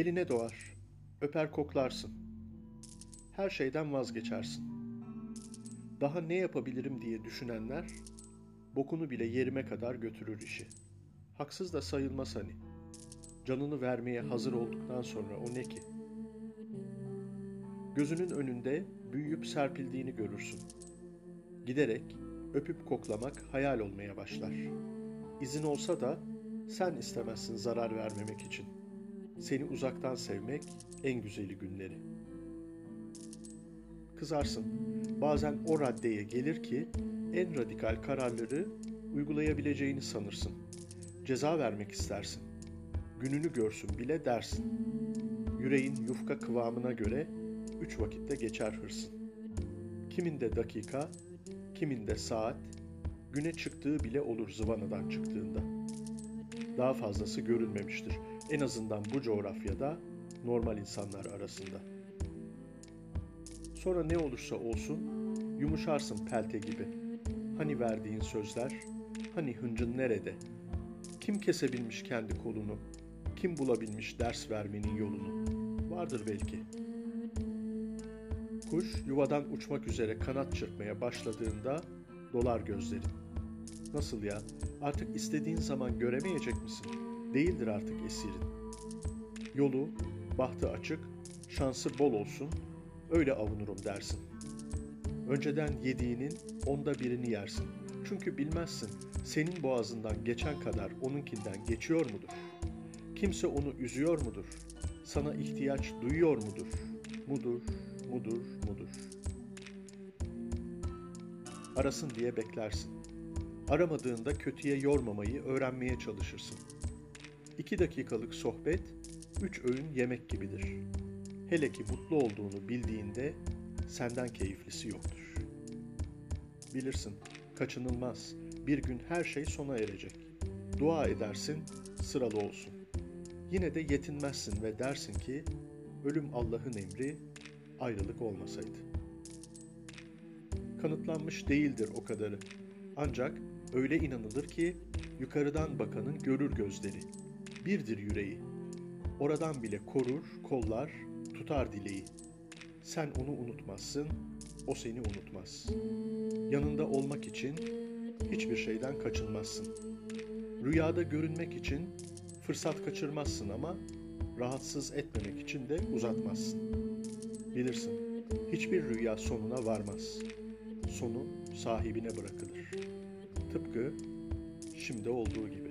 Eline doğar, öper koklarsın. Her şeyden vazgeçersin. Daha ne yapabilirim diye düşünenler, bokunu bile yerime kadar götürür işi. Haksız da sayılmaz hani. Canını vermeye hazır olduktan sonra o ne ki? Gözünün önünde büyüyüp serpildiğini görürsün. Giderek öpüp koklamak hayal olmaya başlar. İzin olsa da sen istemezsin zarar vermemek için. Seni uzaktan sevmek en güzeli günleri. Kızarsın. Bazen o raddeye gelir ki en radikal kararları uygulayabileceğini sanırsın. Ceza vermek istersin. Gününü görsün bile dersin. Yüreğin yufka kıvamına göre üç vakitte geçer hırsın. Kiminde dakika, kiminde saat, güne çıktığı bile olur zıvanadan çıktığında. Daha fazlası görülmemiştir. En azından bu coğrafyada normal insanlar arasında. Sonra ne olursa olsun yumuşarsın pelte gibi. Hani verdiğin sözler, hani hıncın nerede? Kim kesebilmiş kendi kolunu? Kim bulabilmiş ders vermenin yolunu? Vardır belki. Kuş yuvadan uçmak üzere kanat çırpmaya başladığında dolar gözlerin. Nasıl ya? Artık istediğin zaman göremeyecek misin? Değildir artık esirin. Yolu, bahtı açık, şansı bol olsun, öyle avunurum dersin. Önceden yediğinin onda birini yersin. Çünkü bilmezsin senin boğazından geçen kadar onunkinden geçiyor mudur? Kimse onu üzüyor mudur? Sana ihtiyaç duyuyor mudur? Mudur, mudur, mudur. Arasın diye beklersin. Aramadığında kötüye yormamayı öğrenmeye çalışırsın. İki dakikalık sohbet, üç öğün yemek gibidir. Hele ki mutlu olduğunu bildiğinde senden keyiflisi yoktur. Bilirsin, kaçınılmaz. Bir gün her şey sona erecek. Dua edersin, sıralı olsun. Yine de yetinmezsin ve dersin ki, ölüm Allah'ın emri, ayrılık olmasaydı. Kanıtlanmış değildir o kadarı. Ancak öyle inanılır ki yukarıdan bakanın görür gözleri. Birdir yüreği. Oradan bile korur, kollar, tutar dileği. Sen onu unutmazsın, o seni unutmaz. Yanında olmak için hiçbir şeyden kaçınmazsın. Rüyada görünmek için fırsat kaçırmazsın ama rahatsız etmemek için de uzatmazsın. Bilirsin, hiçbir rüya sonuna varmaz. Sonu sahibine bırakılır. Tıpkı şimdi olduğu gibi.